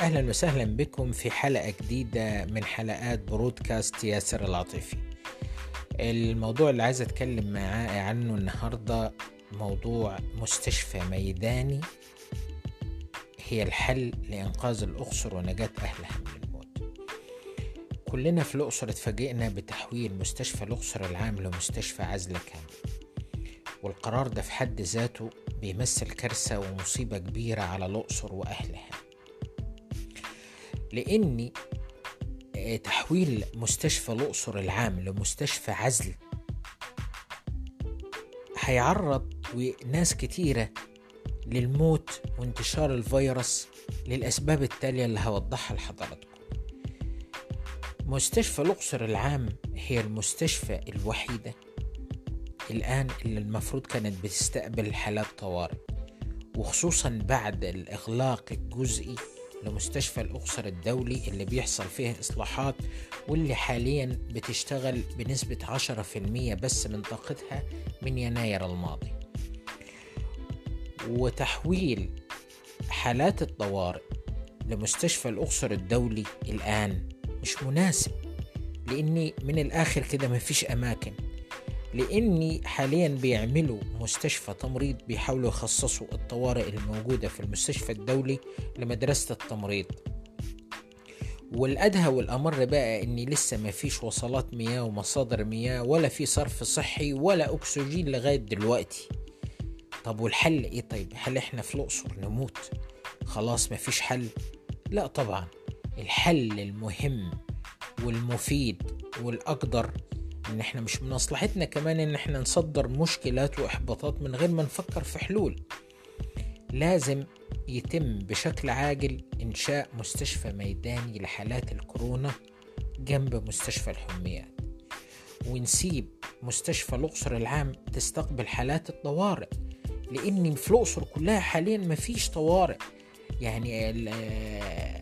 أهلا وسهلا بكم في حلقة جديدة من حلقات برودكاست ياسر العاطفي الموضوع اللي عايز أتكلم معاه عنه النهاردة موضوع مستشفى ميداني. هي الحل لإنقاذ الأقصر ونجاة أهلها من الموت. كلنا في الأقصر اتفاجئنا بتحويل مستشفى الأقصر العام لمستشفى عزل كامل. والقرار ده في حد ذاته بيمثل كارثة ومصيبة كبيرة على الأقصر وأهلها. لأن تحويل مستشفى الأقصر العام لمستشفى عزل هيعرض ناس كتيرة للموت وانتشار الفيروس للأسباب التالية اللي هوضحها لحضراتكم. مستشفى الأقصر العام هي المستشفى الوحيدة الآن اللي المفروض كانت بتستقبل حالات طوارئ وخصوصا بعد الإغلاق الجزئي لمستشفى الأقصر الدولي اللي بيحصل فيه إصلاحات واللي حاليا بتشتغل بنسبة 10% بس من طاقتها من يناير الماضي. وتحويل حالات الطوارئ لمستشفى الأقصر الدولي الآن مش مناسب لأني من الآخر كده مفيش أماكن. لأني حاليا بيعملوا مستشفى تمريض بيحاولوا يخصصوا الطوارئ الموجودة في المستشفى الدولي لمدرسة التمريض. والأدهى والأمر بقى إن لسه ما فيش وصلات مياه ومصادر مياه ولا في صرف صحي ولا أكسجين لغاية دلوقتي. طب والحل إيه طيب؟ هل إحنا في الأقصر نموت؟ خلاص ما فيش حل؟ لا طبعا. الحل المهم والمفيد والأقدر إن إحنا مش من مصلحتنا كمان إن إحنا نصدر مشكلات وإحباطات من غير ما نفكر في حلول. لازم يتم بشكل عاجل إنشاء مستشفى ميداني لحالات الكورونا جنب مستشفى الحميات. ونسيب مستشفى الأقصر العام تستقبل حالات الطوارئ لأن في الأقصر كلها حاليا مفيش طوارئ. يعني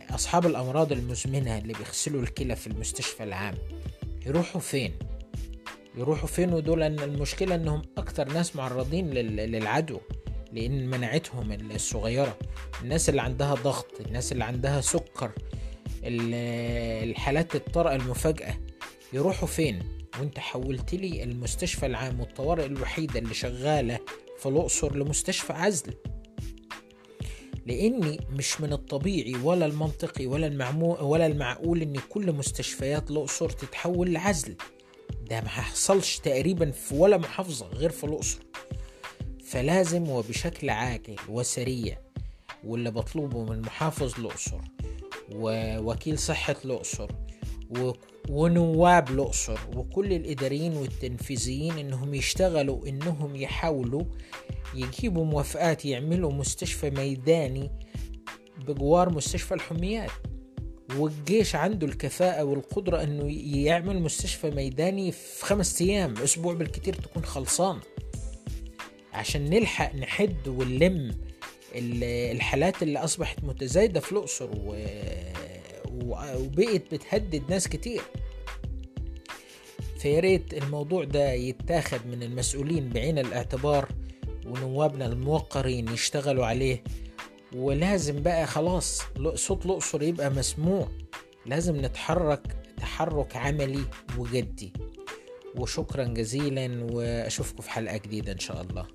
أصحاب الأمراض المزمنة اللي بيغسلوا الكلى في المستشفى العام يروحوا فين؟ يروحوا فين؟ ودول إن المشكلة إنهم أكتر ناس معرضين للعدوى لأن مناعتهم الصغيرة الناس اللي عندها ضغط الناس اللي عندها سكر الحالات الطارئة المفاجأة. يروحوا فين؟ وأنت حولت لي المستشفى العام والطوارئ الوحيدة اللي شغالة في الأقصر لمستشفى عزل. لأني مش من الطبيعي ولا المنطقي ولا المعمو ولا المعقول إن كل مستشفيات الأقصر تتحول لعزل. ده ما حصلش تقريبا في ولا محافظة غير في الأقصر فلازم وبشكل عاجل وسريع واللي بطلبه من محافظ الأقصر ووكيل صحة الأقصر. ونواب الأقصر وكل الإداريين والتنفيذيين إنهم يشتغلوا إنهم يحاولوا يجيبوا موافقات يعملوا مستشفى ميداني بجوار مستشفى الحميات والجيش عنده الكفاءة والقدرة إنه يعمل مستشفى ميداني في خمس أيام أسبوع بالكتير تكون خلصان عشان نلحق نحد ونلم الحالات اللي أصبحت متزايدة في الأقصر. وبقت بتهدد ناس كتير فياريت الموضوع ده يتاخد من المسؤولين بعين الاعتبار ونوابنا الموقرين يشتغلوا عليه ولازم بقى خلاص صوت الأقصر يبقى مسموع. لازم نتحرك تحرك عملي وجدي. وشكرا جزيلا وأشوفكم في حلقة جديدة إن شاء الله.